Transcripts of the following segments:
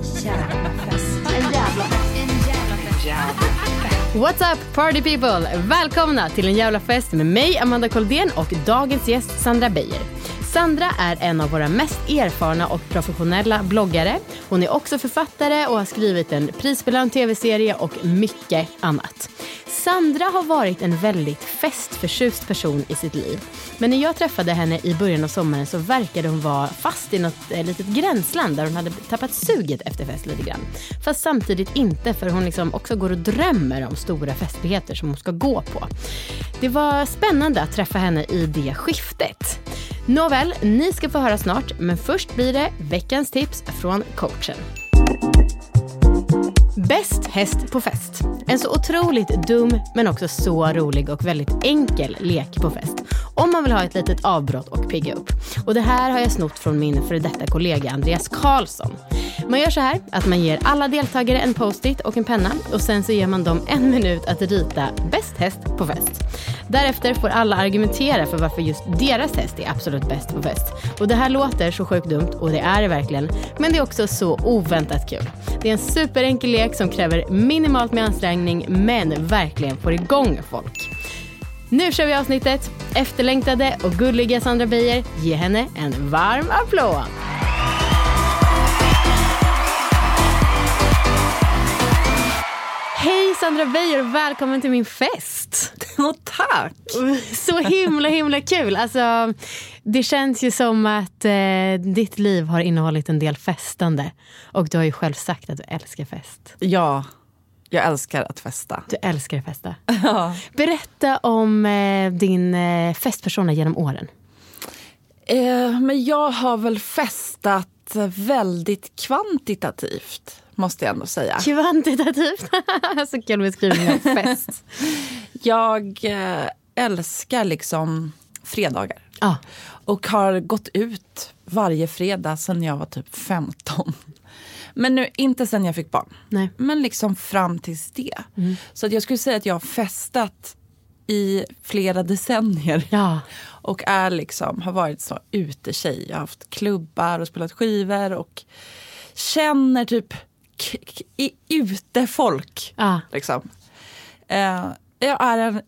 En jävla fest. En jävla What's up party people! Välkomna till en jävla fest med mig Amanda Koldén och dagens gäst Sandra Beijer. Sandra är en av våra mest erfarna och professionella bloggare. Hon är också författare och har skrivit en prisbelönt tv-serie och mycket annat. Sandra har varit en väldigt festförtjust person i sitt liv. Men när jag träffade henne i början av sommaren så verkade hon vara fast i något eh, litet gränsland där hon hade tappat suget efter fest lite grann. Fast samtidigt inte för hon liksom också går och drömmer om stora festligheter som hon ska gå på. Det var spännande att träffa henne i det skiftet. Nåväl, ni ska få höra snart, men först blir det veckans tips från coachen. Bäst häst på fest. En så otroligt dum men också så rolig och väldigt enkel lek på fest. Om man vill ha ett litet avbrott och pigga upp. Och det här har jag snott från min före detta kollega Andreas Karlsson. Man gör så här att man ger alla deltagare en post-it och en penna och sen så ger man dem en minut att rita bäst häst på fest. Därefter får alla argumentera för varför just deras häst är absolut bäst på fest. Och det här låter så sjukt dumt och det är det verkligen. Men det är också så oväntat kul. Det är en superenkel lek som kräver minimalt med ansträngning men verkligen får igång folk. Nu kör vi avsnittet. Efterlängtade och gulliga Sandra Beijer. Ge henne en varm applåd. Hej Sandra Beijer och välkommen till min fest. Oh, tack! Så himla himla kul. Alltså, det känns ju som att eh, ditt liv har innehållit en del festande. Och du har ju själv sagt att du älskar fest. Ja, jag älskar att festa. Du älskar att festa. Ja. Berätta om eh, din eh, festpersona genom åren. Eh, men jag har väl festat väldigt kvantitativt, måste jag ändå säga. Kvantitativt. Så kul beskrivning av fest. Jag eh, älskar liksom fredagar. Ja. Och har gått ut varje fredag sedan jag var typ 15. Men nu, inte sen jag fick barn. Nej. Men liksom fram tills det. Så att jag skulle säga att jag har festat i flera decennier. Ja. Och är liksom, har varit så utetjej. Jag har haft klubbar och spelat skivor och känner typ i- utefolk. Ja. Liksom. Eh, jag är en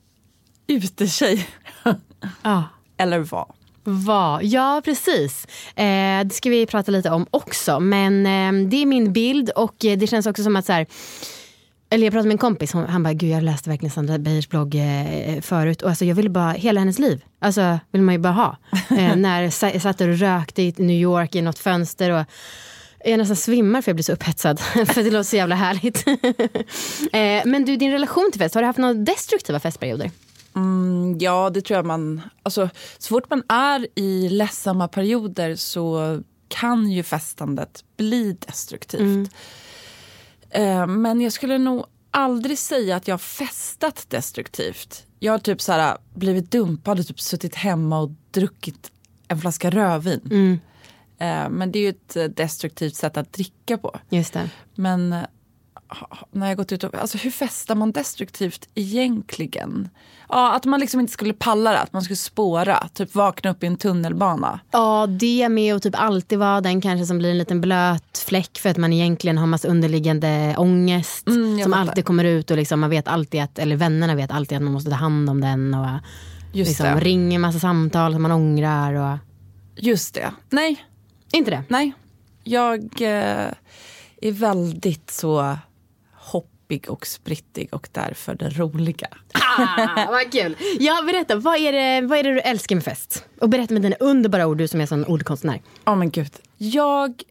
utetjej. ja. Eller var. Vad? Ja, precis. Eh, det ska vi prata lite om också. Men eh, det är min bild och eh, det känns också som att så här, eller jag pratade med en kompis, hon, han bara, gud jag läste verkligen Sandra Beijers blogg eh, förut och alltså, jag ville bara, hela hennes liv, alltså vill man ju bara ha. Eh, när jag satt och rökte i New York i något fönster och jag nästan svimmar för jag blir så upphetsad. för det låter så jävla härligt. eh, men du, din relation till fest, har du haft några destruktiva festperioder? Mm, ja, det tror jag man... Alltså, så fort man är i ledsamma perioder så kan ju festandet bli destruktivt. Eh, men jag skulle nog aldrig säga att jag har festat destruktivt. Jag har typ så här, blivit dumpad och typ suttit hemma och druckit en flaska rödvin. Eh, men det är ju ett eh, destruktivt sätt att dricka på. Just det. Men eh, när jag gått ut och, alltså hur festar man destruktivt egentligen? Ja, att man liksom inte skulle palla det, att man skulle spåra, typ vakna upp i en tunnelbana. Ja, det med att typ alltid vara den kanske som blir en liten blöt fläck för att man egentligen har massa underliggande ångest Mm, som alltid kommer ut och liksom man vet alltid att, eller vännerna vet alltid att man måste ta hand om den och Just liksom det. ringer massa samtal som man ångrar. Och, Just det. Nej, Inte det? Nej. Jag eh, är väldigt så hoppig och sprittig och därför den roliga. Ah, vad kul! Ja, berätta, vad är, det, vad är det du älskar med fest? Och berätta med dina underbara ord, du som är sån ordkonstnär. Ja oh, men gud. Jag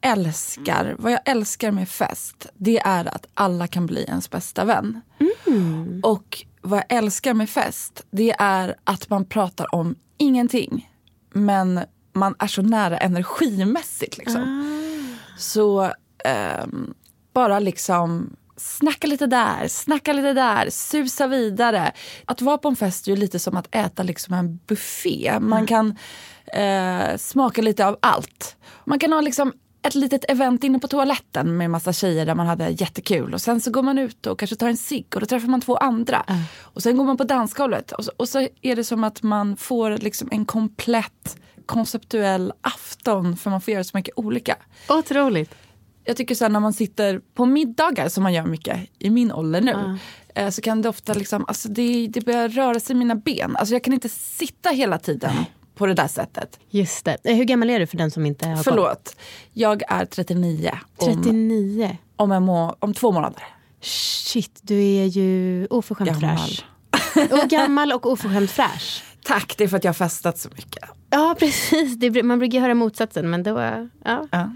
älskar, vad jag älskar med fest, det är att alla kan bli ens bästa vän. Mm. Och vad jag älskar med fest, det är att man pratar om ingenting. Men man är så nära energimässigt. Liksom. Ah. Så um, bara liksom snacka lite där, snacka lite där, susa vidare. Att vara på en fest är ju lite som att äta liksom en buffé. Man mm. kan eh, smaka lite av allt. Man kan ha liksom ett litet event inne på toaletten med massa tjejer där man hade jättekul. Och sen så går man ut och kanske tar en cigg och då träffar man två andra. Mm. Och sen går man på dansgolvet och så, och så är det som att man får liksom en komplett konceptuell afton för man får göra så mycket olika. Otroligt jag tycker så när man sitter på middagar som man gör mycket i min ålder nu. Uh. Så kan det ofta liksom, alltså det, det börjar röra sig i mina ben. Alltså jag kan inte sitta hela tiden på det där sättet. Just det. Eh, hur gammal är du för den som inte har Förlåt. Koll? Jag är 39. 39? Om, en må om två månader. Shit, du är ju oförskämt fräsch. och gammal och oförskämt fräsch. Tack, det är för att jag har festat så mycket. Ja, precis. Det, man brukar höra motsatsen, men då... Ja. ja.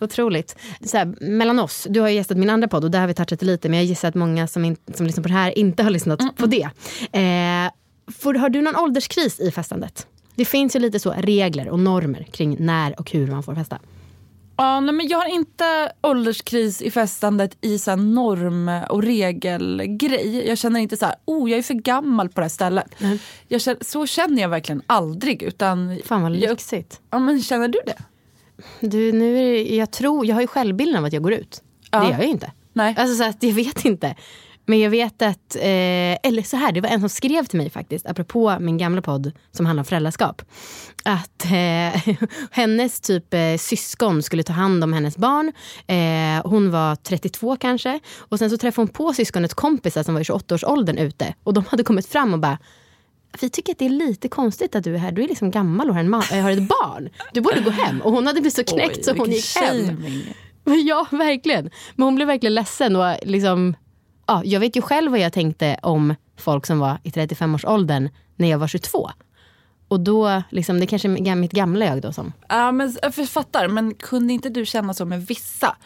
Otroligt. Så här, mellan oss, du har ju gästat min andra podd och där har vi touchat lite men jag gissar att många som, in, som lyssnar på det här inte har lyssnat mm. på det. Eh, för, har du någon ålderskris i festandet? Det finns ju lite så regler och normer kring när och hur man får festa. Ja, nej, men jag har inte ålderskris i festandet i så norm och regelgrej. Jag känner inte så här, oh jag är för gammal på det här stället. Mm. Känner, så känner jag verkligen aldrig. Utan Fan vad lyxigt. Jag, ja, men känner du det? Du, nu är det, jag tror, jag har ju självbilden av att jag går ut. Ja. Det gör jag ju inte. Nej. Alltså så att jag vet inte. Men jag vet att, eh, eller så här, det var en som skrev till mig faktiskt, apropå min gamla podd som handlar om föräldraskap. Att eh, hennes typ eh, syskon skulle ta hand om hennes barn. Eh, hon var 32 kanske. Och sen så träffade hon på syskonets kompisar som var i 28-årsåldern ute. Och de hade kommit fram och bara vi tycker att det är lite konstigt att du är här. Du är liksom gammal och har, en äh, har ett barn. Du borde gå hem. Och hon hade blivit så knäckt Oj, så hon gick hem. Ja, verkligen. Men hon blev verkligen ledsen. Och liksom, ja, jag vet ju själv vad jag tänkte om folk som var i 35-årsåldern när jag var 22. Och då, liksom, det kanske är mitt gamla jag då som... Ja, men jag fattar. Men kunde inte du känna så med vissa?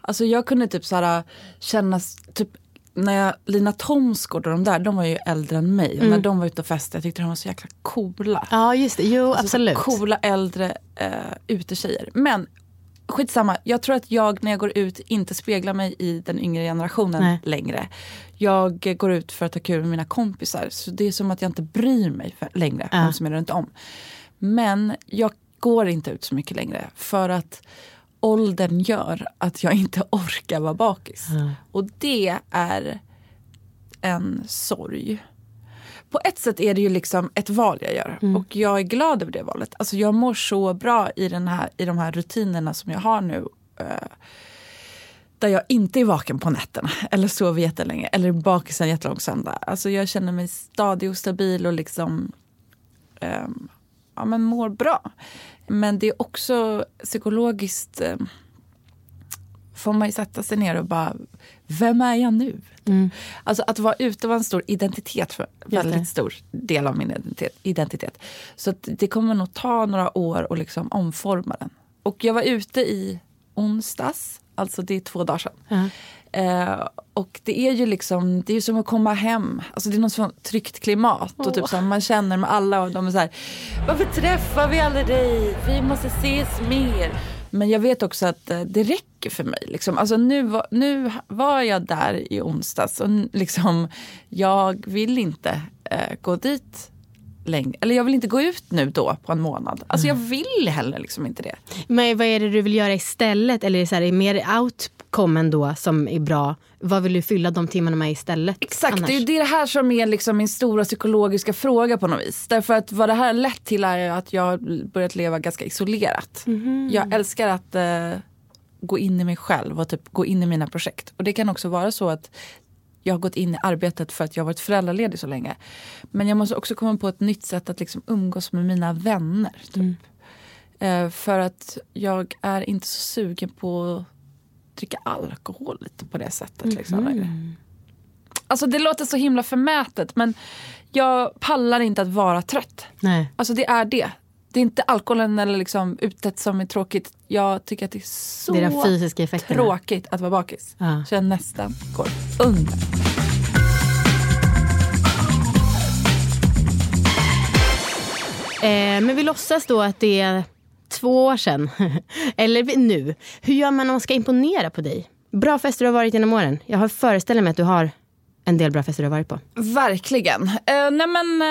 Alltså jag kunde typ så känna typ när jag, Lina Thomsgård och de där, de var ju äldre än mig. Mm. Och när de var ute och festade, jag tyckte de var så jäkla coola. Ja just det, jo alltså, absolut. Coola äldre eh, utetjejer. Men skitsamma, jag tror att jag när jag går ut inte speglar mig i den yngre generationen Nej. längre. Jag går ut för att ha kul med mina kompisar. Så det är som att jag inte bryr mig för, längre, ja. som är runt om. Men jag går inte ut så mycket längre för att åldern gör att jag inte orkar vara bakis. Mm. Och det är en sorg. På ett sätt är det ju liksom ett val jag gör mm. och jag är glad över det valet. Alltså jag mår så bra i, den här, i de här rutinerna som jag har nu. Eh, där jag inte är vaken på nätterna eller sover jättelänge eller är bakis en jättelång söndag. Alltså jag känner mig stadig och stabil och liksom eh, ja, men mår bra. Men det är också psykologiskt eh, får man ju sätta sig ner och bara, vem är jag nu? Mm. Alltså att vara ute var en stor identitet, för, väldigt stor del av min identitet. identitet. Så det kommer nog ta några år att liksom omforma den. Och jag var ute i onsdags, alltså det är två dagar sedan. Mm. Eh, och det är ju liksom, det är som att komma hem. Alltså det är något sånt tryggt klimat. Oh. Och typ så här, man känner med alla och de är så här, varför träffar vi aldrig dig? Vi måste ses mer. Men jag vet också att eh, det räcker för mig. Liksom. Alltså nu, nu var jag där i onsdags och liksom, jag vill inte eh, gå dit längre. Eller jag vill inte gå ut nu då på en månad. Alltså jag vill heller liksom inte det. Men vad är det du vill göra istället? Eller är det mer outcomen då som är bra? Vad vill du fylla de timmarna med istället? Exakt, annars? det är det här som är liksom min stora psykologiska fråga på något vis. Därför att vad det här har lett till är att jag har börjat leva ganska isolerat. Mm. Jag älskar att uh, gå in i mig själv och typ gå in i mina projekt. Och det kan också vara så att jag har gått in i arbetet för att jag har varit föräldraledig så länge. Men jag måste också komma på ett nytt sätt att liksom umgås med mina vänner. Typ. Mm. Eh, för att jag är inte så sugen på dricka alkohol lite på det sättet. Liksom. Mm. Alltså det låter så himla förmätet men jag pallar inte att vara trött. Nej. Alltså det är det. Det är inte alkoholen eller liksom utet som är tråkigt. Jag tycker att det är så Det är tråkigt att vara bakis. Ja. Så jag nästan går under. Eh, men vi låtsas då att det är två år sedan. Eller nu. Hur gör man om man ska imponera på dig? Bra fester du har varit genom åren. Jag har föreställer mig att du har en del bra fester du har varit på. Verkligen. Eh, nej men,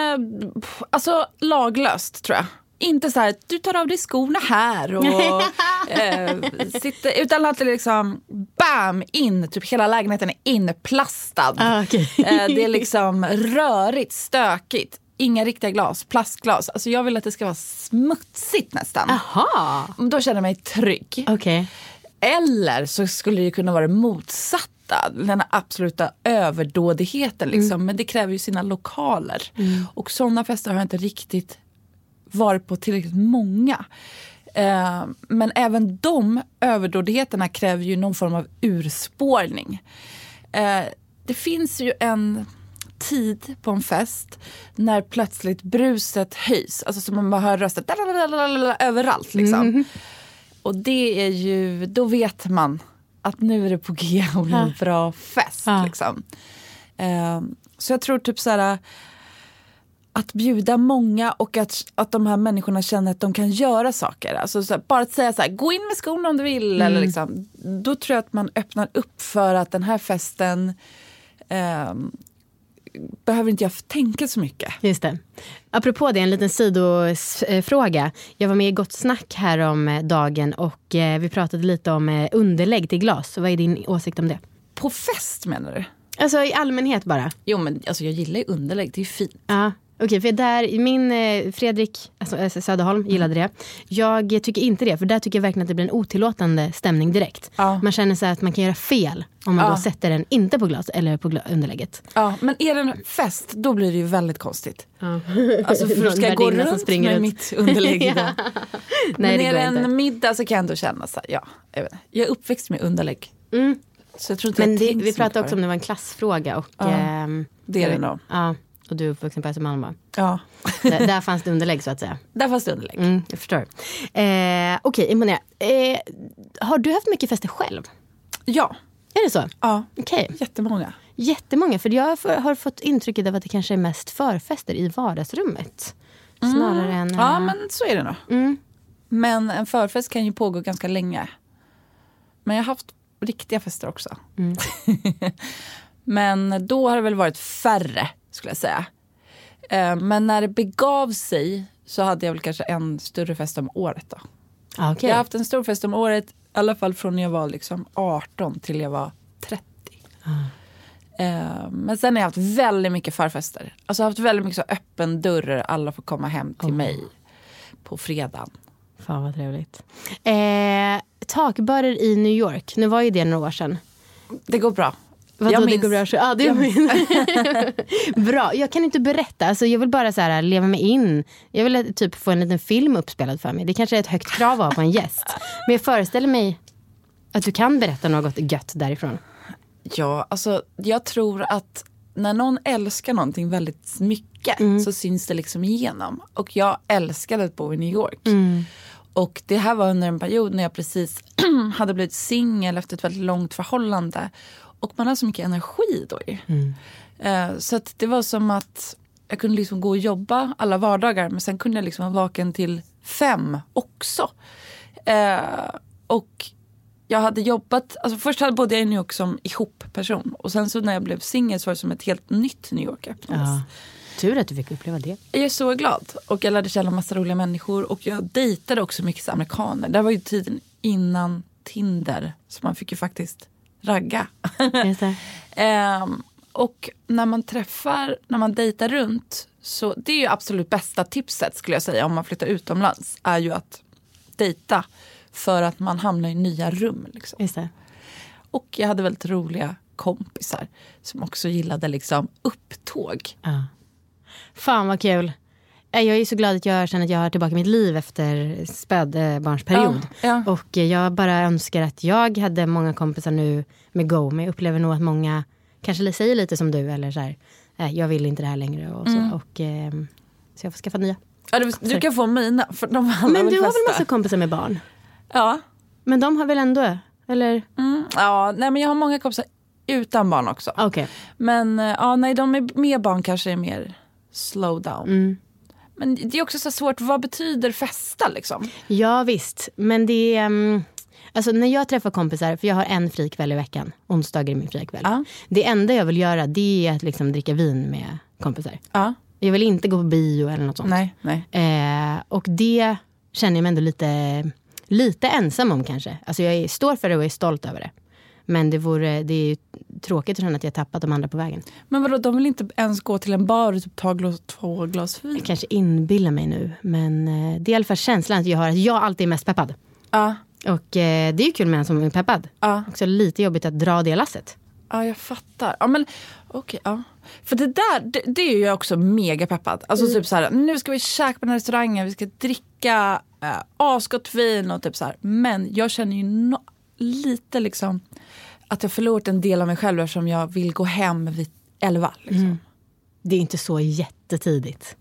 pff, alltså laglöst tror jag. Inte så här, du tar av dig skorna här och eh, sitter, utan att det liksom bam in, typ hela lägenheten är inplastad. Ah, okej. eh, det är liksom rörigt, stökigt. Inga riktiga glas, plastglas. Alltså jag vill att det ska vara smutsigt nästan. Aha, Då känner jag mig trygg. okej. Eller så skulle det kunna vara det motsatta. Den absoluta överdådigheten. Liksom. Men det kräver ju sina lokaler. Och sådana fester har jag inte riktigt varit på tillräckligt många. Eh, men även de överdådigheterna kräver ju någon form av urspårning. Eh, det finns ju en tid på en fest när plötsligt bruset höjs. Alltså så man bara hör röster överallt. Liksom. Och det är ju, då vet man att nu är det på G bli en bra fest. Ja. Liksom. Eh, så jag tror typ så här att bjuda många och att, att de här människorna känner att de kan göra saker. Alltså så här, bara att säga så här, gå in med skorna om du vill. Eller liksom, då tror jag att man öppnar upp för att den här festen ehm, behöver inte jag tänka så mycket. Just det. Apropå det, en liten sidofråga. Jag var med i Gott Snack här om eh, dagen och eh, vi pratade lite om eh, underlägg till glas. Vad är din åsikt om det? På fest menar du? Alltså i allmänhet bara. Jo men alltså, jag gillar ju underlägg, det är fint. Ja. Okej, för där, min eh, Fredrik alltså, eh, Söderholm gillade det. Jag tycker inte det, för där tycker jag verkligen att det blir en otillåtande stämning direkt. Ja. Man känner så att man kan göra fel om man Ja. då sätter den inte på glas eller på underlägget. Ja, men är det en fest, då blir det ju väldigt konstigt. Ja. Alltså för ska jag gå runt springer med runt. mitt underlägg idag? Nej, men det är det inte. en middag så kan jag ändå känna så här, ja, jag, vet, inte. jag är uppväxt med underlägg. Mm. Så jag tror inte Men jag det, vi pratade också om det var en klassfråga. Och, Ja, ehm, Det är det nog. Ja, och du är uppvuxen på Östermalm? Ja, Där, där fanns det underlägg så att säga. där fanns det underlägg. Mm, jag förstår. Eh, Okej, imponerad. Eh, har du haft mycket fester själv? Ja, Är det så? ja, Okej. jättemånga. Jättemånga, för jag har fått intrycket av att det kanske är mest förfester i vardagsrummet. Snarare än... Ja, eh, men så är det nog. Mm. Men en förfest kan ju pågå ganska länge. Men jag har haft riktiga fester också. Mm. men då har det väl varit färre, skulle jag säga. Eh, Men när det begav sig så hade jag väl kanske en större fest om året. Då. Ah, okej. Jag har haft en stor fest om året, i alla fall från när jag var liksom 18 till jag var 30. Eh, Men sen har jag haft väldigt mycket förfester. Alltså jag har haft väldigt mycket så öppen dörr, alla får komma hem till mig på fredagen. Fan vad trevligt. Eh, takbarer i New York. Nu var ju det några år sedan. Det går bra. Vadå, det går bra? Ja, det jag bra. Jag kan inte berätta. Alltså, jag vill bara så här, leva mig in. Jag vill eh, typ få en liten film uppspelad för mig. Det kanske är ett högt krav att ha på en gäst. Men jag föreställer mig att du kan berätta något gött därifrån. Ja, alltså jag tror att när någon älskar någonting väldigt mycket så syns det liksom igenom. Och jag älskade att bo i New York. Och det här var under en period när jag precis hade blivit singel efter ett väldigt långt förhållande. Och man har så mycket energi då ju. Eh, så det var som att jag kunde liksom gå och jobba alla vardagar men sen kunde jag liksom vara vaken till fem också. Eh, och jag hade jobbat, alltså först hade bodde jag i New York som ihop-person och sen så när jag blev singel så var det som ett helt nytt New York öppnades. Ja. Tur att du fick uppleva det. Jag är så glad och jag lärde känna massa roliga människor och jag dejtade också mycket amerikaner. Det var ju tiden innan Tinder så man fick ju faktiskt ragga. Ehm, och när man träffar, när man dejtar runt så det är ju absolut bästa tipset skulle jag säga om man flyttar utomlands är ju att dejta för att man hamnar i nya rum. Liksom. Och jag hade väldigt roliga kompisar som också gillade liksom upptåg. Ja. Fan vad kul. Eh, Jag är så glad att jag känner att jag har tillbaka mitt liv efter spädbarnsperiod. Ja, ja. Och eh, jag bara önskar att jag hade många kompisar nu med Go. Men jag upplever nog att många kanske säger lite som du. Eller så här, "Nej, jag vill inte det här längre. Och så, Mm. och, eh, så jag får skaffa nya. Ja, du, du kan få mina, för de Men du har väl massa kompisar med barn? Ja. Men de har väl ändå, eller? Mm, ja, nej men jag har många kompisar utan barn också. Okej. Men eh, ja, nej, de är med barn kanske är mer slow down. Mm. Men det är också så svårt, vad betyder festa liksom? Ja visst, men det är... mm, Alltså när jag träffar kompisar, för jag har en fri kväll i veckan. Onsdagar är min fria kväll. Ja. Det enda jag vill göra det är att liksom dricka vin med kompisar. Ja, Jag vill inte gå på bio eller något sånt. nej, nej. Eh, och det känner jag mig ändå lite, lite ensam om kanske. Alltså jag är, står för det och är stolt över det. Men det, vore, det är ju tråkigt att känna att jag tappat de andra på vägen. Men vadå, de vill inte ens gå till en bar och typ ta glas, två glas vin? Jag kanske inbillar mig nu. Men eh, det är i alla fall känslan att jag har att jag alltid är mest peppad. Ja, Och eh, det är ju kul med en som är peppad. ja. Också lite jobbigt att dra det lasset. Ja, jag fattar. Ja, men okej. ja. För det där, det, det är ju jag också mega peppad. Alltså typ så här, nu ska vi käka på den här restaurangen, vi ska dricka äh, asgott vin och typ så här. Men jag känner ju no, lite liksom att jag förlorat en del av mig själv eftersom jag vill gå hem vid elva. Liksom. Det är inte så jättetidigt.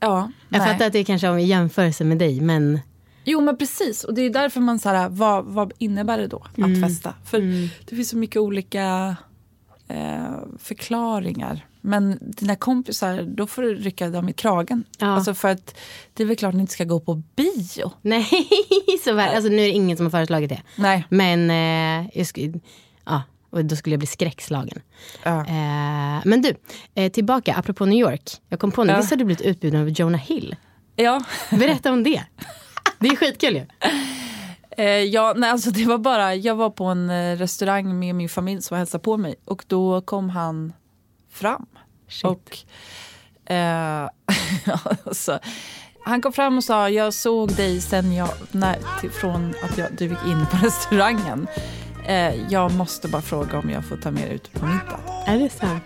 Ja, Jag nej. fattar att det är kanske är i jämförelse med dig, men Jo men precis, och det är därför man så här, vad, vad innebär det då att festa? För det finns så mycket olika eh, förklaringar. Men dina kompisar, då får du rycka dem i kragen. Ja. Alltså för att det är väl klart att ni inte ska gå på bio. nej. så väl. Alltså, nu är det ingen som har föreslagit det. Nej. Men eh, jag skulle, ja, och då skulle jag bli skräckslagen. Ja. Eh, men du, eh, tillbaka, apropå New York. Jag kom på nu, Ja. visst har du blivit utbjuden av Jonah Hill? Ja. Berätta om det. Det är skitkul ju. Eh, ja, nej, alltså det var bara, jag var på en eh, restaurang med min familj som hälsade på mig och då kom han fram. Shit. Och eh, alltså, han kom fram och sa, jag såg dig sen jag, när, till, från att jag, du gick in på restaurangen. Eh, jag måste bara fråga om jag får ta med dig ut på middag. Är det sant?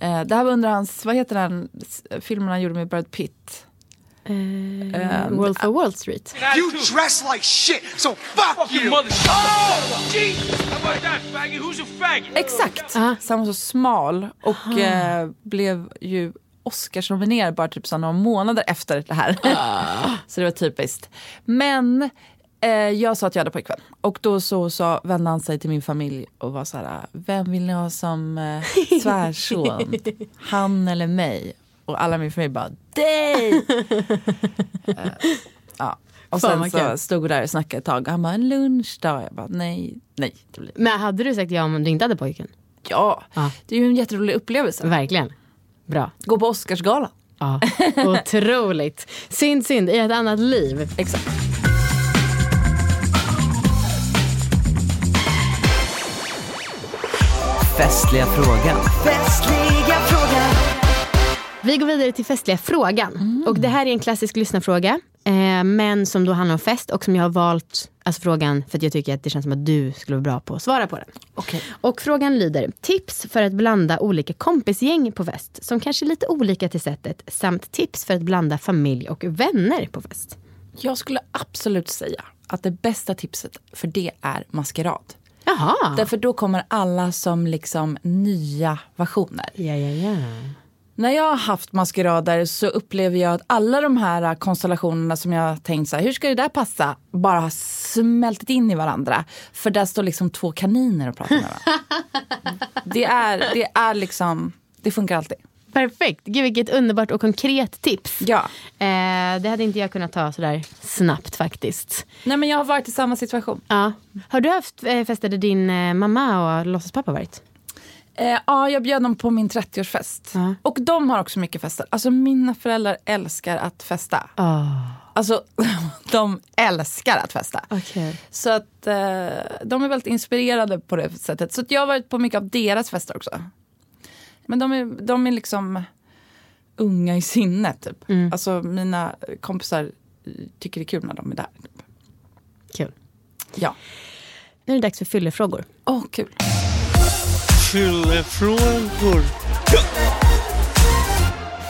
Eh, det här var under hans, vad heter den filmen han gjorde med Brad Pitt? Eh, Um, Wolf of Wall Street. You dress like shit, so fuck, you. mother. Oh, Jesus! How about that, faggot? Who's a faggot? Exakt! Ah. Så han var så smal och eh, blev ju Oscarsnominerad bara typ så några månader efter det här. så det var typiskt. Men eh, jag sa att jag hade pojkvän och då så, så vände han sig till min familj och var så här, vem vill ni ha som eh, svärson? Han eller mig? Och alla i min familj bara, dig! eh, ja. Och Fan, sen så stod vi där och snackade ett tag. Han bara, en lunch då? Jag bara, nej, nej. det blir- Men hade du sagt ja om du inte hade pojken? Ja, Ja. det är ju en jätterolig upplevelse. Verkligen. Bra. Gå på Oscarsgalan. Ja. Otroligt. Synd, synd i ett annat liv. Exakt. Festliga frågan. Vi går vidare till festliga frågan. Och det här är en klassisk lyssnarfråga. Eh, men som då handlar om fest och som jag har valt alltså frågan för att jag tycker att det känns som att du skulle vara bra på att svara på den. Okej. Och frågan lyder, tips för att blanda olika kompisgäng på fest som kanske är lite olika till sättet samt tips för att blanda familj och vänner på fest. Jag skulle absolut säga att det bästa tipset för det är maskerad. Jaha. Därför då kommer alla som liksom nya versioner. Ja, ja, ja. När jag har haft maskerader så upplever jag att alla de här konstellationerna som jag tänkt så här, hur ska det där passa? Bara har smältit in i varandra. För där står liksom två kaniner och pratar med varandra. det, är, det är liksom, det funkar alltid. Perfekt. Gud vilket underbart och konkret tips. Ja. Eh, det hade inte jag kunnat ta sådär snabbt faktiskt. Nej men jag har varit i samma situation. Ja. Har du haft eh, fester där din eh, mamma och låtsaspappa varit? Eh, ja, jag bjöd dem på min 30-årsfest. Ja. Och de har också mycket fester. Alltså mina föräldrar älskar att festa. Oh. Alltså de älskar att festa. Okej. Så att eh, de är väldigt inspirerade på det sättet. Så jag har varit på mycket av deras fester också. Men de är, de är liksom unga i sinnet. Typ. Alltså mina kompisar tycker det är kul när de är där. Typ. Kul. Ja. Nu är det dags för fyllefrågor. Åh, kul. Fyllefrågor.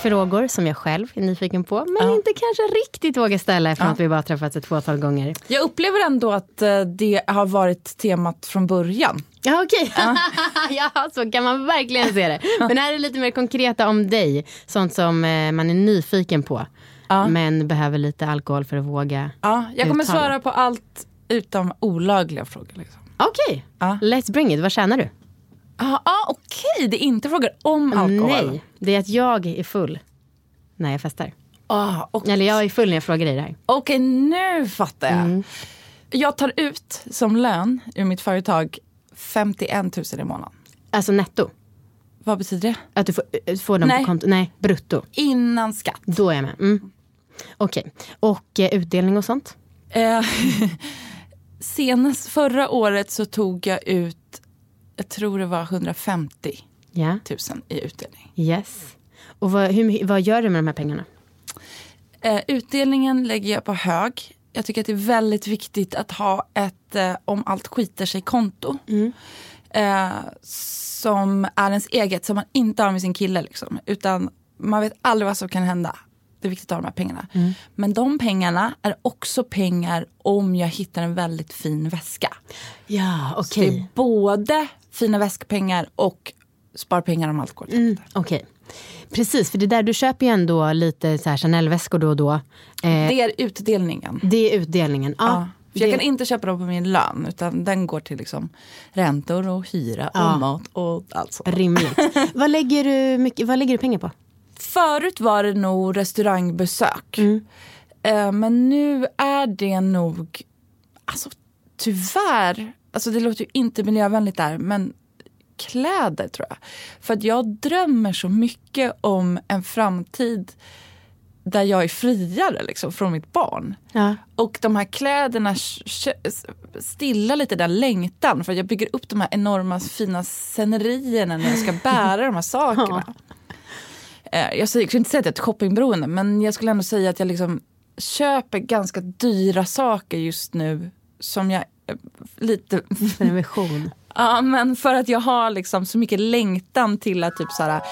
Frågor som jag själv är nyfiken på, men inte kanske riktigt vågar ställa eftersom att vi bara träffats ett fåtal gånger. Jag upplever ändå att eh, det har varit temat från början. Ja, okej. ja, så kan man verkligen se det. Men här är lite mer konkreta om dig. Sånt som eh, man är nyfiken på. Men behöver lite alkohol för att våga Ja, jag kommer uttala. svara på allt utom olagliga frågor. Liksom. Okej, Ja. let's bring it. Vad tjänar du? Ah, ah, Okej, det är inte frågor om alkohol. Nej, det är att jag är full när jag festar. Ah, och, Eller jag är full när jag frågar dig det här. Okej, nu fattar jag. Mm. Jag tar ut som lön ur mitt företag 51 000 i månaden. Alltså netto. Vad betyder det? Att du får, eh, får dem Nej. på konto. Nej, brutto. Innan skatt. Då är jag med. Mm. Okej. Och eh, utdelning och sånt? Eh, senast förra året så tog jag ut, jag tror det var 150 Ja. 000 i utdelning. Yes. Och vad, hur, vad gör du med de här pengarna? Eh, utdelningen lägger jag på hög. Jag tycker att det är väldigt viktigt att ha ett eh, om allt skiter sig-konto. Eh, som är ens eget, som man inte har med sin kille. Liksom. Utan man vet aldrig vad som kan hända. Det är viktigt att ha de här pengarna. Men de pengarna är också pengar om jag hittar en väldigt fin väska. Ja, Så det är både fina väskpengar och sparpengar om allt går åt helvete. Okej. Precis, för det där du köper ju ändå lite så här Chanel-väskor då och då. Eh, Det är utdelningen. det är utdelningen. Ja, Ja, för jag kan inte köpa dem på min lön utan den går till liksom räntor och hyra och Ja. mat och allt sånt. Rimligt. vad, lägger du mycket, vad lägger du pengar på? Förut var det nog restaurangbesök. Mm. Eh, men nu är det nog, alltså tyvärr, alltså det låter ju inte miljövänligt där men kläder tror jag. För att jag drömmer så mycket om en framtid där jag är friare liksom, från mitt barn. Ja. Och de här kläderna stillar lite den längtan för jag bygger upp de här enorma fina scenerierna när jag ska bära de här sakerna. Eh, Jag skulle inte säga att jag är ett shoppingberoende men jag skulle ändå säga att jag liksom köper ganska dyra saker just nu som jag lite För en vision. Ja, men för att jag har liksom så mycket längtan till att typ så här,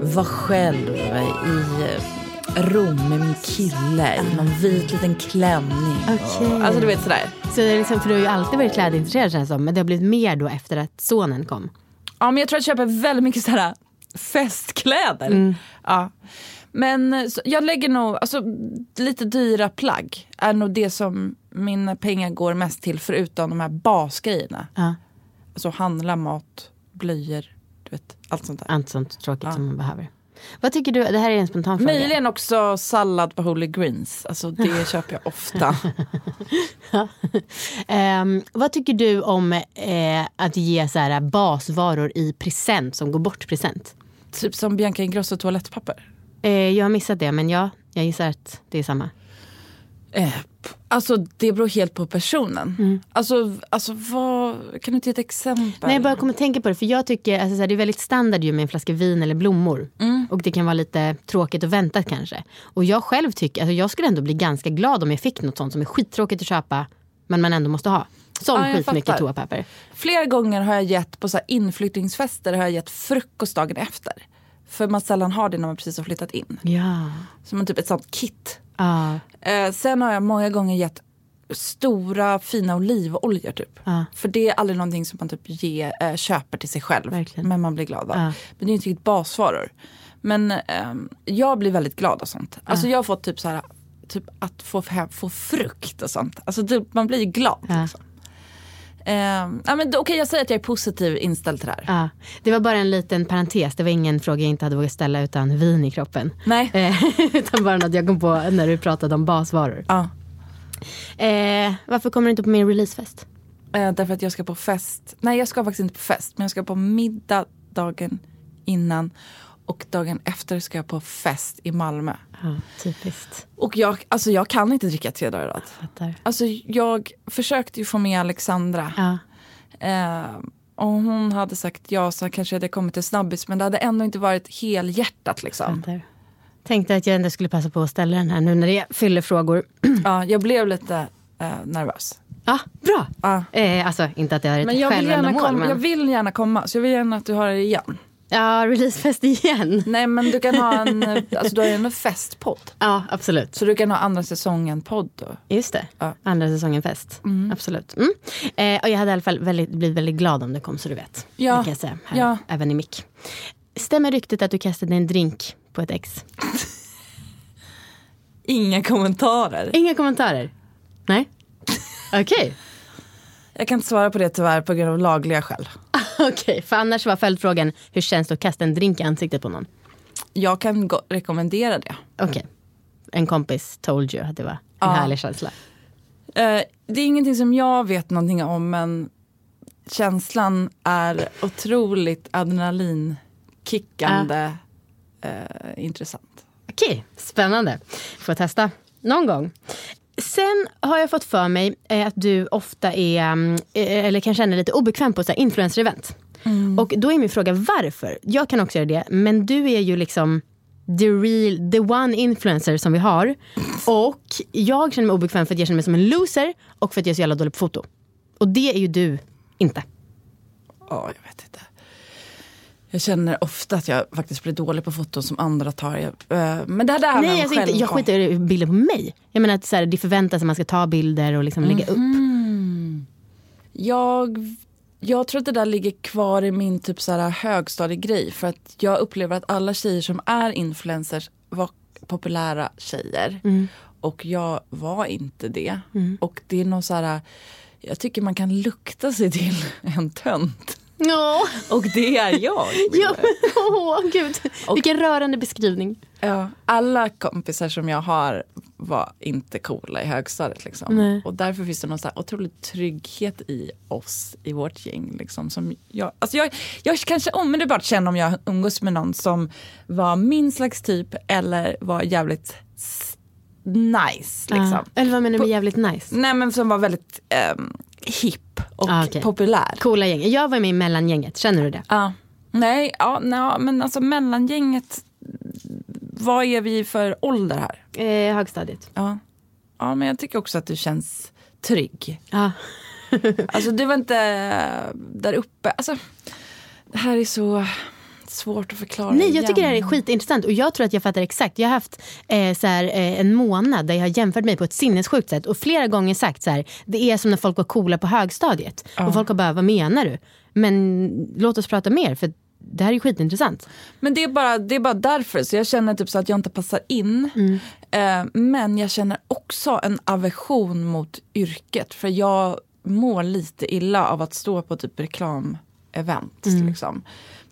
vara själv i eh, Rom med min kille i någon vit liten klänning. Och, alltså du vet sådär. Så det är liksom, för du har ju alltid varit klädintresserad känns som, men det har blivit mer då efter att sonen kom. Ja, men jag tror att jag köper väldigt mycket sådär festkläder. Ja. Men eh, jag lägger nog, alltså lite dyra plagg är nog det som mina pengar går mest till förutom de här basgrejerna. Ja. Alltså handla mat, blöjor, du vet allt sånt där. Allt sånt tråkigt som man behöver. Vad tycker du, det här är en spontan fråga. Möjligen också sallad på Holy Greens. Alltså det köper jag ofta. Ehm, vad tycker du om eh, att ge så här, basvaror i present som går bort present? typ som Bianca Ingrosso toalettpapper. Eh, jag har missat det, men ja, jag gissar att det är samma. Eh, alltså det beror helt på personen. Alltså, alltså vad, kan du inte ge ett exempel? Nej, jag bara kommer att tänka på det, för jag tycker alltså, så här, det är väldigt standard ju med en flaska vin eller blommor. Och det kan vara lite tråkigt och väntat kanske. Och jag själv tycker, alltså, jag skulle ändå bli ganska glad om jag fick något sånt som är skittråkigt att köpa, men man ändå måste ha. Som Ja, skitmycket toapapper. Flera gånger har jag gett på så här inflyttningsfester har jag gett frukost dagen efter. För man sällan har det när man precis har flyttat in. Ja. Som en typ ett sånt kit. Ja. Eh, sen har jag många gånger gett stora fina olivoljor typ. Ja. För det är aldrig någonting som man typ ger, eh, köper till sig själv. Verkligen. Men man blir glad av. Ja. Men det är ju inte riktigt basvaror. Men ehm, jag blir väldigt glad av sånt. Alltså jag har fått typ så här, typ att få, få frukt och sånt. Alltså typ, man blir ju glad. Liksom. Ehm, ja, men Okej jag säger att jag är positiv inställd till det här. Ja, det var bara en liten parentes. Det var ingen fråga jag inte hade vågat ställa utan vin i kroppen. Nej. Eh, utan bara något jag kom på när du pratade om basvaror. Eh, varför kommer du inte på min releasefest? Eh, därför att jag ska på fest. Nej jag ska faktiskt inte på fest. Men jag ska på middag dagen innan. Och dagen efter ska jag på fest i Malmö. Ja, typiskt. Och jag, alltså jag kan inte dricka tre dagar i rad. Fattar. Alltså jag försökte ju få med Alexandra. Ja. Eh, och hon hade sagt ja så kanske hade jag kommit till snabbis. Men det hade ändå inte varit helhjärtat liksom. Fattar. Tänkte att jag ändå skulle passa på att ställa den här nu när det fyller frågor. Ja, jag blev lite eh, nervös. Ja, bra. Ja. Eh, alltså inte att det är ett Men jag vill, gärna självändamål. komma, Men... jag vill gärna komma. Så jag vill gärna att du har det igen. Ja, releasefest igen. Nej men du kan ha en, alltså du har ju en festpodd. Ja, absolut. Så du kan ha andra säsongen-podd då. Just det. Ja. Andra säsongen fest. Absolut. Mm. Eh, och jag hade i alla fall väldigt, blivit väldigt glad om det kom så du vet. Ja. Det kan jag säga. Här, Ja. Även i mick. Stämmer ryktet att du kastade en drink på ett ex? Inga kommentarer. Inga kommentarer? Nej? Okej. Jag kan inte svara på det tyvärr på grund av lagliga skäl. Okej, för annars var följdfrågan hur känns det att kasta en drink i ansiktet på någon? Jag kan rekommendera det. Okej. En kompis told you att det var en Ja. härlig känsla. Eh, det är ingenting som jag vet någonting om men känslan är otroligt adrenalinkickande eh, intressant. Okej, spännande. Får testa någon gång. Sen har jag fått för mig eh, att du ofta är, mm, eh, eller kan känna dig lite obekväm på så influencer-event. Och då är min fråga varför? Jag kan också göra det, men du är ju liksom the real, the one influencer som vi har. Och jag känner mig obekväm för att jag känner mig som en loser och för att jag är så jävla dålig på foto. Och det är ju du inte. Ja, jag vet inte. Jag känner ofta att jag faktiskt blir dålig på foton som andra tar. Jag, eh, men det här där Nej, alltså inte, jag skiter i bilder på mig. Jag menar att så här, det förväntas att man ska ta bilder och liksom lägga upp. Jag, jag tror att det där ligger kvar i min typ så här högstadiegrej. För att jag upplever att alla tjejer som är influencers var populära tjejer. Och jag var inte det. Och det är någon så här, jag tycker man kan lukta sig till en tönt. Ja, Och det är jag. ja. Åh, gud. Vilken rörande beskrivning. Ja, alla kompisar som jag har var inte coola i högstadiet. Liksom. Nej. Och därför finns det någon så här otrolig trygghet i oss, i vårt gäng. Liksom, som jag, alltså jag, jag kanske omedelbart känner om jag umgås med någon som var min slags typ eller var jävligt nice. Liksom. Ja. Eller vad menar du med jävligt nice? Nej men som var väldigt ehm, hipp och Ah, okej. populär. Coola gäng. Jag var med i mellangänget, känner du det? Ja. Nej, ja, nej, men alltså mellangänget, vad är vi för ålder här? Eh, högstadiet. Ja. ja, men jag tycker också att du känns trygg. Ja. Alltså du var inte där uppe. Alltså, det här är så svårt att förklara. Nej, jag igen. tycker det här är skitintressant och jag tror att jag fattar exakt. Jag har haft eh, så här, eh, en månad där jag har jämfört mig på ett sinnessjukt sätt och flera gånger sagt så här, det är som när folk var coola på högstadiet. Och folk har bara, vad menar du? Men låt oss prata mer för det här är skitintressant. Men det är, bara, det är bara därför. Så jag känner typ så att jag inte passar in. Eh, men jag känner också en aversion mot yrket. För jag mår lite illa av att stå på typ reklamevent. Liksom.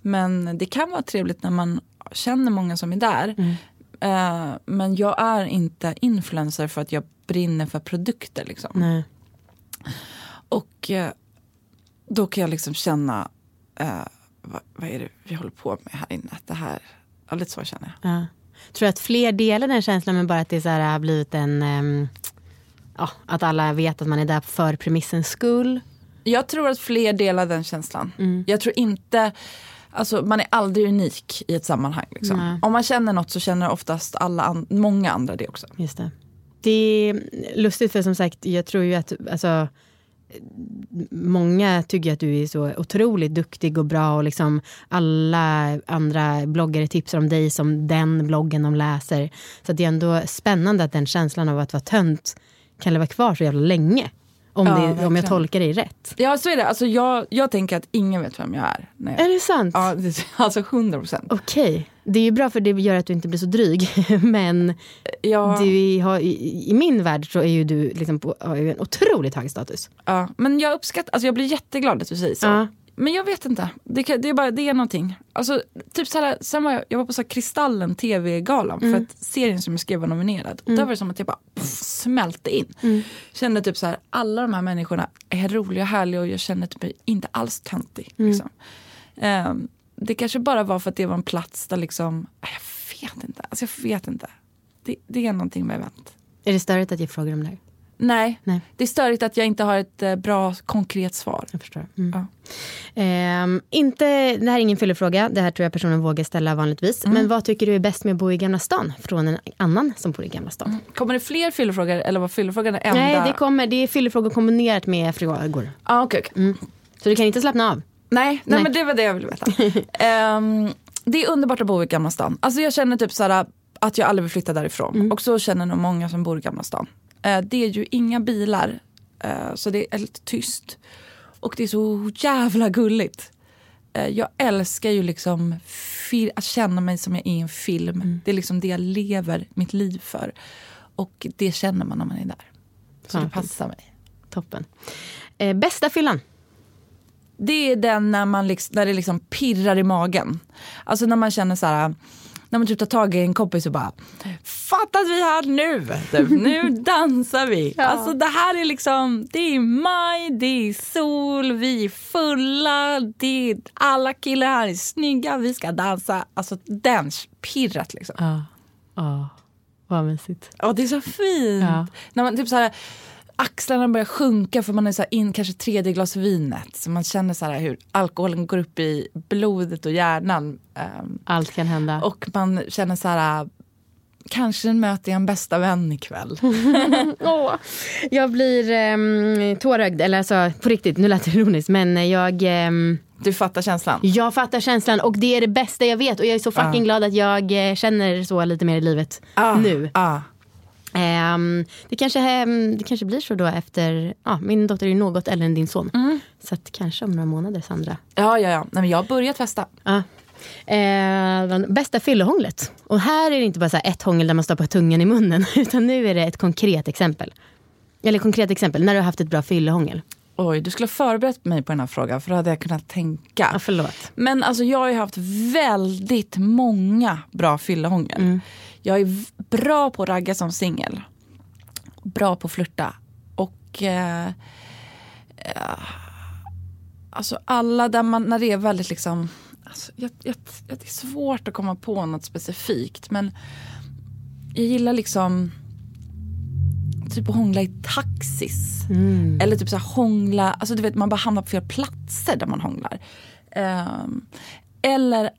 Men det kan vara trevligt när man känner många som är där. Eh, men jag är inte influencer för att jag brinner för produkter. Liksom. Nej. Och eh, då kan jag liksom känna, eh, vad, vad är det vi håller på med här inne? Det här, ja, lite så känner jag. Ja. Tror du att fler delar den känslan men bara att det så här har blivit en... ehm, ja, att alla vet att man är där för premissens skull? Jag tror att fler delar den känslan. Jag tror inte, alltså man är aldrig unik i ett sammanhang. Liksom. Om man känner något så känner oftast alla an- många andra det också. Just det. Det är lustigt för som sagt, jag tror ju att alltså, många tycker att du är så otroligt duktig och bra och liksom alla andra bloggare tipsar om dig som den bloggen de läser. Så det är ändå spännande att den känslan av att vara tönt kan leva kvar så jävla länge. Om, Ja, det, om jag tolkar dig rätt. Ja så är det, alltså, jag, jag tänker att ingen vet vem jag är. Nej. Är det sant? Ja, det, alltså 100 procent. Okej, det är ju bra för det gör att du inte blir så dryg. Men Ja, du har, i, i min värld så är ju du liksom på, har ju en otroligt hög status. ja, men jag uppskattar, alltså jag blir jätteglad att du säger så. Ja. Men jag vet inte. Det, kan, det, är bara, det är någonting. Alltså, typ så här, sen var jag, jag var på så Kristallen TV-galan för att serien som jag skrev var nominerad. Och där var det som att jag bara pff, smälte in. Kände typ så här, alla de här människorna är roliga och härliga och jag känner typ mig inte alls töntig. Liksom. Ehm, det kanske bara var för att det var en plats där liksom, jag vet inte. Alltså jag vet inte. Det, det är någonting med event. Är det störigt att jag frågar om det här? Nej, Nej. det är störigt att jag inte har ett eh, bra konkret svar. Jag förstår. Mm. Ja. Ehm, inte, det här är ingen fyllefråga, det här tror jag personen vågar ställa vanligtvis. Men vad tycker du är bäst med att bo i Gamla stan från en annan som bor i Gamla stan? Kommer det fler fyllefrågor eller var fyllefrågan enda? Nej, det, kommer, det är fyllefrågor kombinerat med frågor. Ah, okay, okay. Så du kan inte slappna av. Nej, nej, Nej. men det var det jag ville veta. Ehm, det är underbart att bo i Gamla stan. Alltså jag känner typ såhär att jag aldrig vill flytta därifrån. Och så känner nog många som bor i Gamla stan. Eh, det är ju inga bilar, eh, så det är lite tyst. Och det är så jävla gulligt. Eh, jag älskar ju liksom att känna mig som jag är i en film. Det är liksom det jag lever mitt liv för. Och det känner man när man är där. Så Fan, det passar mig. Toppen. Eh, bästa fyllan? Det är den när, man liksom, när det liksom pirrar i magen. Alltså när man känner så här, när man typ tar tag i en kompis och bara Fatta att vi är här nu! Typ, nu dansar vi! Alltså det här är liksom, det är maj, det är sol, vi är fulla, det är, alla killar här är snygga, vi ska dansa. Alltså den pirret liksom. Ja. Ja, vad mysigt. Ja, det är så fint. Ja. När man typ så här, axlarna börjar sjunka för man är så in kanske tredje glas vinet. Så man känner så här hur alkoholen går upp i blodet och hjärnan. Ehm, Allt kan hända. och man känner så här, kanske möter jag en bästa vän ikväll. Åh, jag blir um, tårögd, eller alltså på riktigt, nu lät det ironiskt men jag, ehm, Du fattar känslan? jag fattar känslan och det är det bästa jag vet och jag är så fucking glad att jag eh, känner så lite mer i livet nu. Ah. Ehm, det, kanske, ehm, det kanske blir så då efter, ja, min dotter är ju något äldre än din son. Så att kanske om några månader Sandra. Ja, ja, ja. Nej, men jag har börjat festa. Ja. Eh, bästa fyllehånglet. Och här är det inte bara så ett hångel där man stoppar tungan i munnen. Utan nu är det ett konkret exempel. Eller konkret exempel, när du har haft ett bra fyllehångel. Oj, du skulle ha förberett mig på den här frågan för då hade jag kunnat tänka. Ja, förlåt. Men alltså jag har ju haft väldigt många bra fyllehångel. Jag är bra på att ragga som singel. Bra på att flirta. Och eh, eh, alltså alla där man, när det är väldigt liksom, alltså jag, jag, jag, det är svårt att komma på något specifikt men jag gillar liksom typ att hångla i taxis. Eller typ så här hångla, alltså du vet man bara hamnar på fel platser där man hånglar. Ehm, eller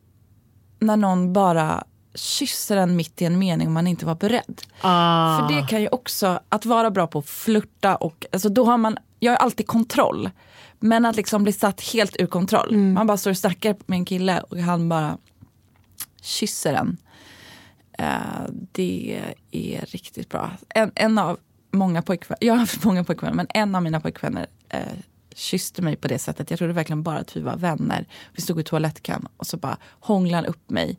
när någon bara kysser en mitt i en mening och man inte var beredd. Ah. För det kan ju också, att vara bra på att flirta och, alltså då har man, jag har alltid kontroll. Men att liksom bli satt helt ur kontroll. Man bara står och snackar med en kille och han bara kysser en. Eh, det är riktigt bra. En, en av många pojkvänner, jag har haft många pojkvänner, men en av mina pojkvänner eh, kysste mig på det sättet. Jag trodde verkligen bara att vi var vänner. Vi stod i toalettkan och så bara hånglade han upp mig.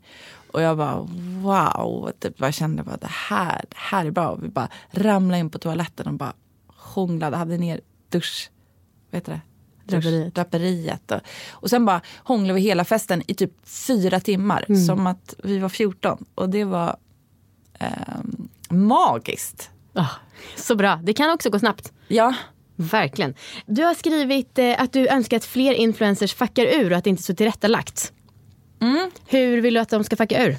Och jag bara wow, typ, jag kände bara det här, det här är bra. Och vi bara ramlade in på toaletten och bara hånglade, hade ner dusch, vad heter det? Draperiet. draperiet. Och, och sen bara hånglade vi hela festen i typ fyra timmar. Som att vi var 14. Och det var ehm, magiskt. Ah, så bra. Det kan också gå snabbt. Ja, Verkligen. Du har skrivit eh, att du önskar att fler influencers fuckar ur och att det inte är så tillrättalagt. Hur vill du att de ska fucka ur?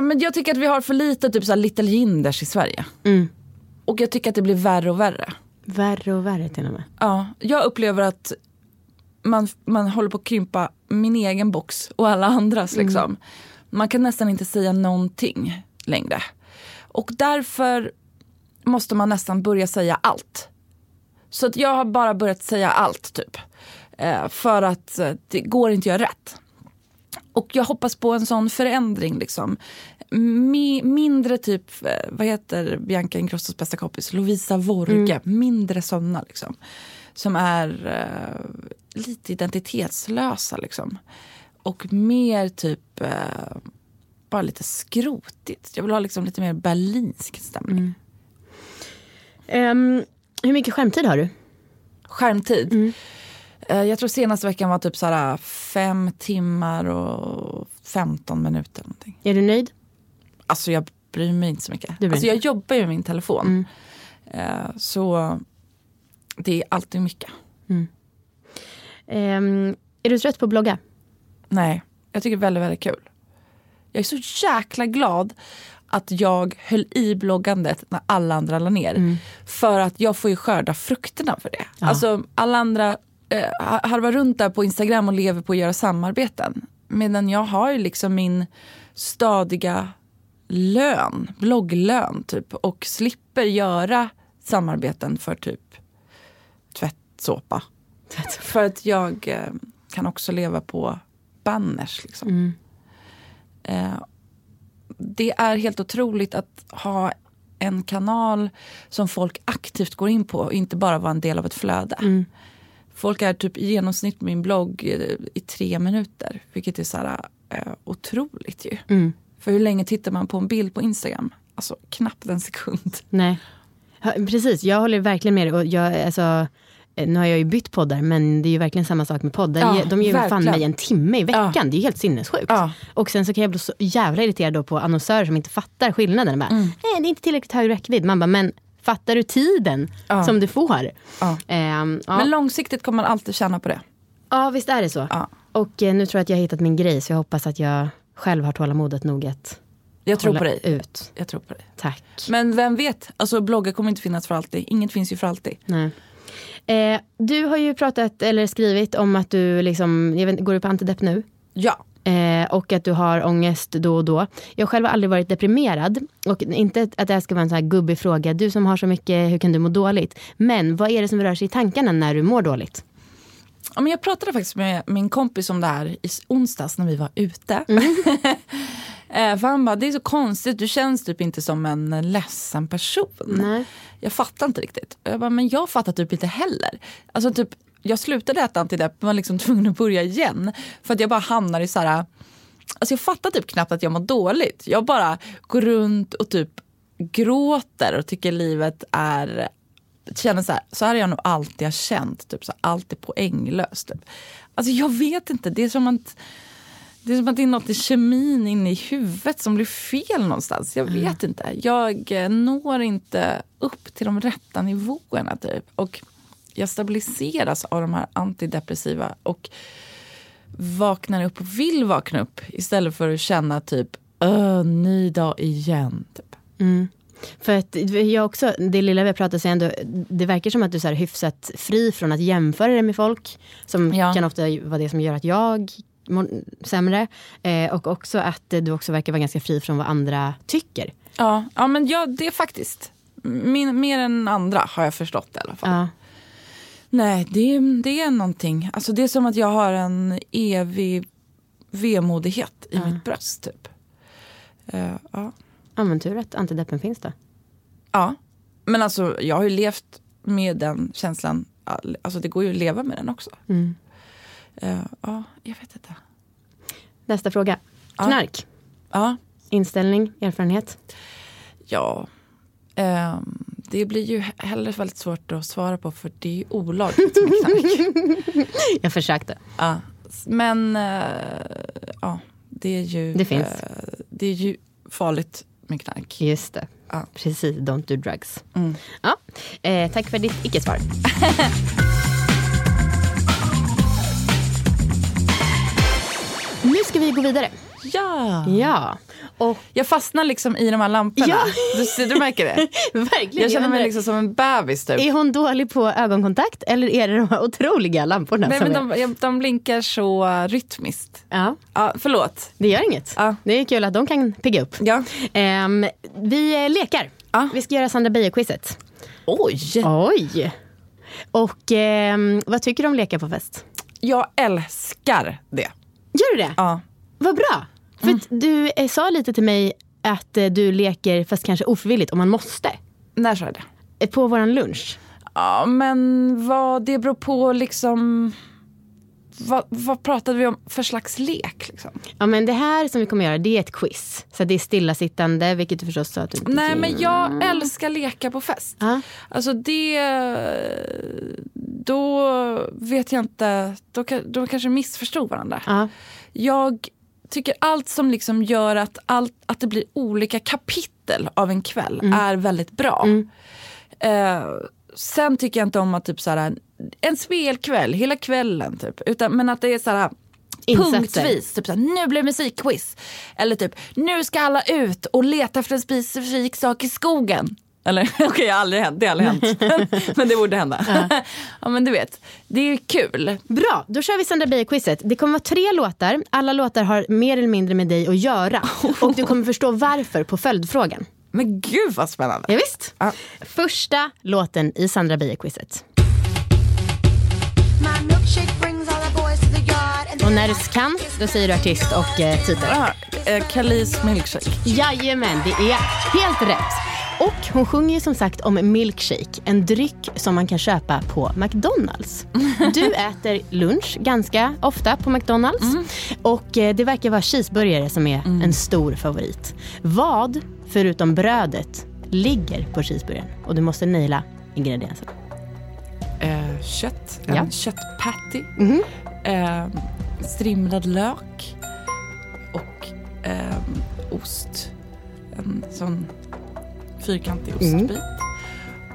Men jag tycker att vi har för lite typ så Little Jinders i Sverige. Och jag tycker att det blir värre och värre. Värre och värre till och med. Ja, jag upplever att man, man håller på att krympa min egen box och alla andras. Liksom. Man kan nästan inte säga någonting längre. Och därför måste man nästan börja säga allt. Så att jag har bara börjat säga allt typ. Eh, för att eh, det går inte att göra rätt. Och jag hoppas på en sån förändring. Liksom. Mi- mindre typ, eh, vad heter Bianca Ingrossos bästa kompis? Lovisa Vorge. Mindre såna liksom. Som är eh, lite identitetslösa liksom. Och mer typ eh, bara lite skrotigt. Jag vill ha liksom lite mer berlinsk stämning. Ehm, hur mycket skärmtid har du? Skärmtid. Eh, jag tror senaste veckan var typ såhär fem timmar och 15 minuter. Någonting. Är du nöjd? Alltså jag bryr mig inte så mycket. Alltså jag jobbar ju med min telefon. Eh, så det är alltid mycket. Ehm, är du trött på att blogga? Nej, jag tycker det är väldigt, väldigt kul. Jag är så jäkla glad att jag höll i bloggandet när alla andra la ner. För att jag får ju skörda frukterna för det. Alltså alla andra eh, harvar runt där på Instagram och lever på att göra samarbeten. Medan jag har ju liksom min stadiga lön, blogglön typ. Och slipper göra samarbeten för typ tvättsåpa. För att jag eh, kan också leva på banners. Liksom. Mm. Eh, det är helt otroligt att ha en kanal som folk aktivt går in på och inte bara vara en del av ett flöde. Mm. Folk är typ i genomsnitt på min blogg eh, i tre minuter, vilket är så här, eh, otroligt ju. Mm. För hur länge tittar man på en bild på Instagram? Alltså knappt en sekund. Nej. Ja, precis, jag håller verkligen med dig. Och jag, alltså, eh, nu har jag ju bytt poddar, men det är ju verkligen samma sak med poddar. Ja, de ger ju fan mig en timme i veckan. Ja. Det är ju helt sinnessjukt. Ja. Och sen så kan jag bli så jävla irriterad då på annonsörer som inte fattar skillnaden. Bara, Mm. Nej, det är inte tillräckligt hög räckvidd. Man bara, men fattar du tiden Ja. som du får? Ja. Ehm, ja. Men långsiktigt kommer man alltid tjäna på det. ja, visst är det så. Och eh, nu tror jag att jag har hittat min grej, så jag hoppas att jag själv har tålamodet nog att Jag tror på dig. ut. Jag tror på dig. Tack. Men vem vet, alltså bloggar kommer inte finnas för alltid. Inget finns ju för alltid. Nej. Eh, du har ju pratat eller skrivit om att du liksom, jag vet, går du på antidepp nu? Ja. Eh, och att du har ångest då och då. Jag själv har aldrig varit deprimerad. Och inte att det här ska vara en sån här gubbig fråga. Du som har så mycket, hur kan du må dåligt? Men vad är det som rör sig i tankarna när du mår dåligt? Ja, men jag pratade faktiskt med min kompis om det här i onsdags när vi var ute. Eh, för han bara, det är så konstigt, du känns typ inte som en ledsen person. Nej. Jag fattar inte riktigt. Jag bara, men jag fattar typ inte heller. Alltså typ, jag slutade äta antidepp men var liksom tvungen att börja igen. För att jag bara hamnar i så här, alltså jag fattar typ knappt att jag mår dåligt. Jag bara går runt och typ gråter och tycker livet är känner så här, så här har jag nog alltid har känt, typ så här, alltid poänglöst. Typ. Alltså jag vet inte, det är som att det är som att det är något i kemin inne i huvudet som blir fel någonstans. Jag vet inte. Jag eh, når inte upp till de rätta nivåerna typ. Och jag stabiliseras av de här antidepressiva och vaknar upp och vill vakna upp istället för att känna typ ny dag igen. Typ. För att jag också, det lilla vi har pratat ändå, det verkar som att du är hyfsat fri från att jämföra dig med folk. Som Ja. kan ofta vara det som gör att jag mår sämre. Eh, och också att du också verkar vara ganska fri från vad andra tycker. Ja, ja men ja, det är faktiskt min, mer än andra har jag förstått i alla fall. Ja. Nej, det, är- det är någonting. Alltså, det är som att jag har en evig vemodighet i mitt bröst. Typ. Eh, ja. ja men tur att antideppen finns då. ja, men alltså jag har ju levt med den känslan. all- Alltså det går ju att leva med den också. Eh, ja, jag vet inte. Nästa fråga. Ja. Knark. Ja, Inställning, erfarenhet. ja. Ehm, det blir ju heller väldigt svårt att svara på för det är ju olagligt med knark. Jag försökte. Ja, men eh, ja, det är ju Det finns. eh, det är ju farligt med knark. Just det. Ja. Precis, don't do drugs. Mm. Ja. Eh, tack för ditt icke-svar. nu ska vi gå vidare. Ja. Ja. Och Jag fastnar liksom i de här lamporna. Ja. Du, du märker det? verkligen. Jag känner mig liksom som en bebis typ. Är hon dålig på ögonkontakt eller är det de här otroliga lamporna? Nej, men är... de, de blinkar så rytmiskt. Ja, Ja, förlåt. det gör inget. Ja. Det är kul att de kan pigga upp. Ja. Ehm, vi lekar. Ja. Vi ska göra Sandra Beijer-quizet. Oj! Oj! Och ehm, vad tycker du om leka på fest? Jag älskar det. Gör du det? Ja. Vad bra! För att du eh, sa lite till mig att eh, du leker, fast kanske ofrivilligt, om man måste. När sa jag det? Eh, På våran lunch. Ja, men vad det beror på liksom... Vad, vad pratade vi om för slags lek? Liksom? Ja men det här som vi kommer göra, det är ett quiz. Så det är stillasittande, vilket du förstås sa att du inte Nej, men jag älskar leka på fest. Ja. Alltså det... Då vet jag inte... Då, ka- då kanske vi missförstod varandra. Ja. Jag tycker allt som liksom gör att, allt, att det blir olika kapitel av en kväll är väldigt bra. Eh, sen tycker jag inte om att typ så här, en spelkväll, hela kvällen typ. Utan, men att det är så här Insatser. punktvis. Typ så här, nu blir det musikquiz. Eller typ, nu ska alla ut och leta efter en specifik sak i skogen. Eller okej, det har aldrig hänt. Det har aldrig hänt. men det borde hända. ja men du vet, det är kul. Bra, då kör vi Sandra Beijer-quizet. Det kommer vara tre låtar. Alla låtar har mer eller mindre med dig att göra. Och du kommer förstå varför på följdfrågan. Men gud vad spännande. Ja, visst? Ja. Första låten i Sandra Beijer-quizet. Och när du kan, då säger du artist och eh, titel. Ah, eh, Kalis milkshake. Jajamän, det är helt rätt. Och hon sjunger ju som sagt om milkshake, en dryck som man kan köpa på McDonalds. Du äter lunch ganska ofta på McDonalds och eh, det verkar vara cheeseburgare som är en stor favorit. Vad, förutom brödet, ligger på cheeseburgaren? Och du måste naila ingredienserna. Eh, kött, en Ja. köttpatty. Mhm. Eh, strimlad lök. Och eh, ost. En sån fyrkantig Mm. ostbit.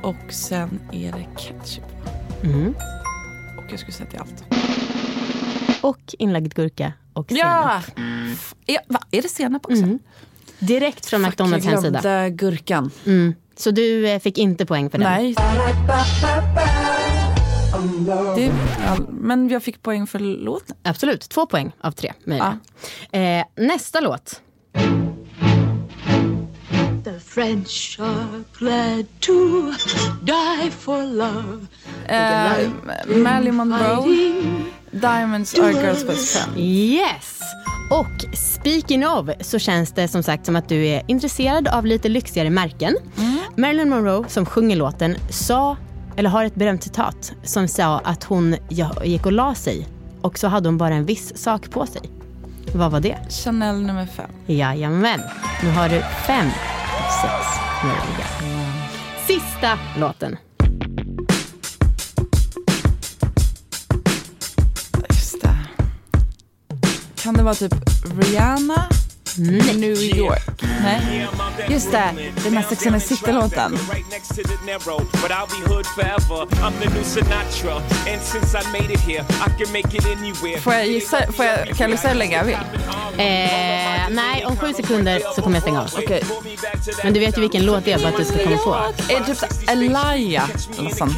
Och sen är det ketchup. Mm. Och jag skulle säga till allt. Och inlagd gurka och Ja! senap. F- Är, va, är det senap också? Mm. Direkt från McDonalds jag hemsida. glömde gurkan. Mm. Så du eh, fick inte poäng för den? Nej. Det, ja, men jag fick poäng för låten. Absolut, två poäng av tre möjliga. Eh, nästa låt. French are glad to die for love. Eh, Marilyn Monroe, Diamonds are girls best friend. Yes! Och speaking of så känns det som sagt som att du är intresserad av lite lyxigare märken. Marilyn Monroe som sjunger låten sa, eller har ett berömt citat som sa att hon ja, gick och la sig och så hade hon bara en viss sak på sig. Vad var det? Chanel nummer fem. Jajamän. Nu har du fem sex möjliga. Sista låten. Just det. Kan det vara typ Rihanna? New York. Nej. Just det, den här Sex and the City-låten. Får jag gissa? Får jag, kan du säga hur länge jag vill? Eh, nej, om sju sekunder så kommer jag stänga av. Okej. Men du vet ju vilken låt det är bara att du ska komma på. Är det typ så Elia? Eller sånt.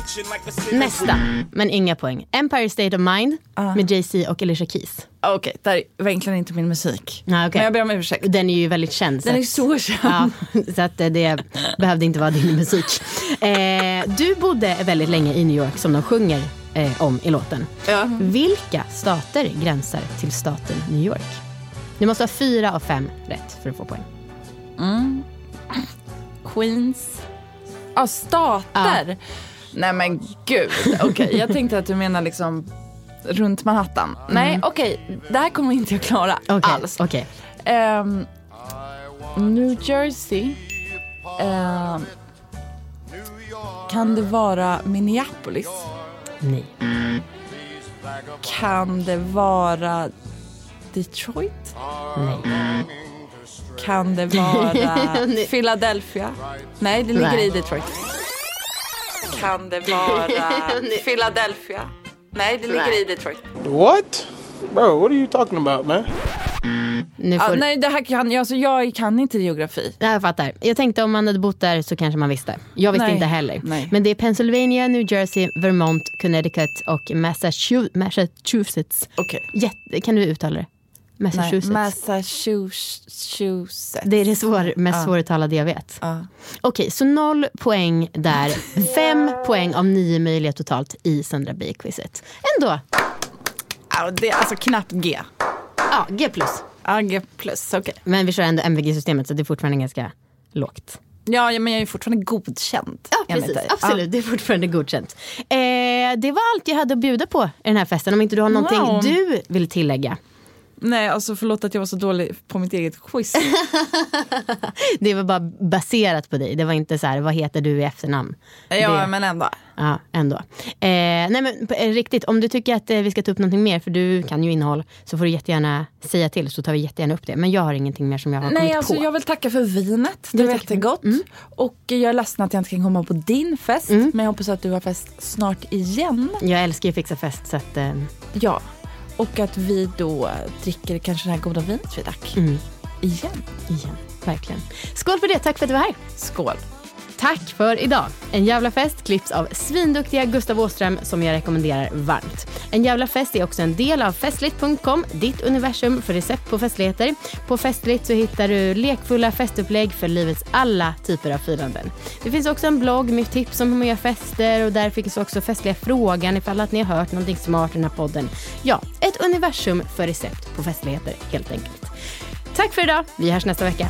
Nästa, men inga poäng. Empire State of Mind med Jay-Z och Alicia Keys. Okej, det här är egentligen inte min musik. Ah, okej. Men jag ber om ursäkt. Den är ju väldigt känd. Den är att- så känd. Ja, så att eh, det behövde inte vara din musik. Eh, du bodde väldigt länge i New York som de sjunger eh, om i låten. Ja. Vilka stater gränsar till staten New York? Du måste ha fyra av fem rätt för att få poäng. Queens. Ja, stater. Nej men gud. Okej, jag tänkte att du menar liksom runt Manhattan. Nej, okej. Det här kommer inte jag klara Mm. Okej, alls. okej. Ehm, New Jersey. Ehm, kan det vara Minneapolis? Nej. Kan det vara Detroit? Nej. Kan det vara. Philadelphia? Nej, det ligger Nej. i Detroit. Kan det vara Philadelphia? Nej, det ligger i Detroit. What? Bro, what are you talking about, man? Nu får... nej, det här kan jag. Alltså, jag kan inte geografi. Ja, Jag fattar. Jag tänkte om man hade bott där så kanske man visste. Jag visste Nej. inte heller. Nej. Men det är Pennsylvania, New Jersey, Vermont, Connecticut och Massachu- Massachusetts. Okej. Jätte... Kan du uttala det? Nej, Massachusetts. Massachusetts. det är det svår, mest svåruttalade jag vet. Ja. Okej, så noll poäng där. Fem poäng av nio möjliga totalt i Sandra Beijer-quizet. Ändå, Ja, det är alltså knappt G. ja, G plus. Ja, G plus, okej. Men vi kör ändå MVG-systemet så det är fortfarande ganska lågt. Ja, ja, men jag är fortfarande godkänd. Ja, precis. Absolut, det är fortfarande godkänt. Eh, det var allt jag hade att bjuda på i den här festen. Om inte du har någonting Wow. du vill tillägga. Nej, alltså förlåt att jag var så dålig på mitt eget quiz. Det var bara baserat på dig. Det var inte så här, vad heter du i efternamn? ja, det, men ändå. ja, ändå. Eh, nej men eh, riktigt, om du tycker att eh, vi ska ta upp någonting mer, för du kan ju innehåll, så får du jättegärna säga till så tar vi jättegärna upp det. Men jag har ingenting mer som jag har Nej, kommit alltså på. jag vill tacka för vinet. Det var jättegott. Och jag är ledsen att jag inte kan komma på din fest. Men jag hoppas att du har fest snart igen. Jag älskar ju att fixa fest så att, eh, Ja. Och att vi då dricker kanske det här goda vinet vi drack. mm, Igen. igen, verkligen. Skål för det, tack för att du var här. Skål. Tack för idag. En jävla fest klipps av svinduktiga Gustav Åström som jag rekommenderar varmt. En jävla fest är också en del av festligt.com, ditt universum för recept på festligheter. På Festligt så hittar du lekfulla festupplägg för livets alla typer av firanden. Det finns också en blogg med tips om hur man gör fester och där finns också festliga frågan ifall att ni har hört någonting smart i den här podden. Ja, ett universum för recept på festligheter helt enkelt. Tack för idag. Vi hörs nästa vecka.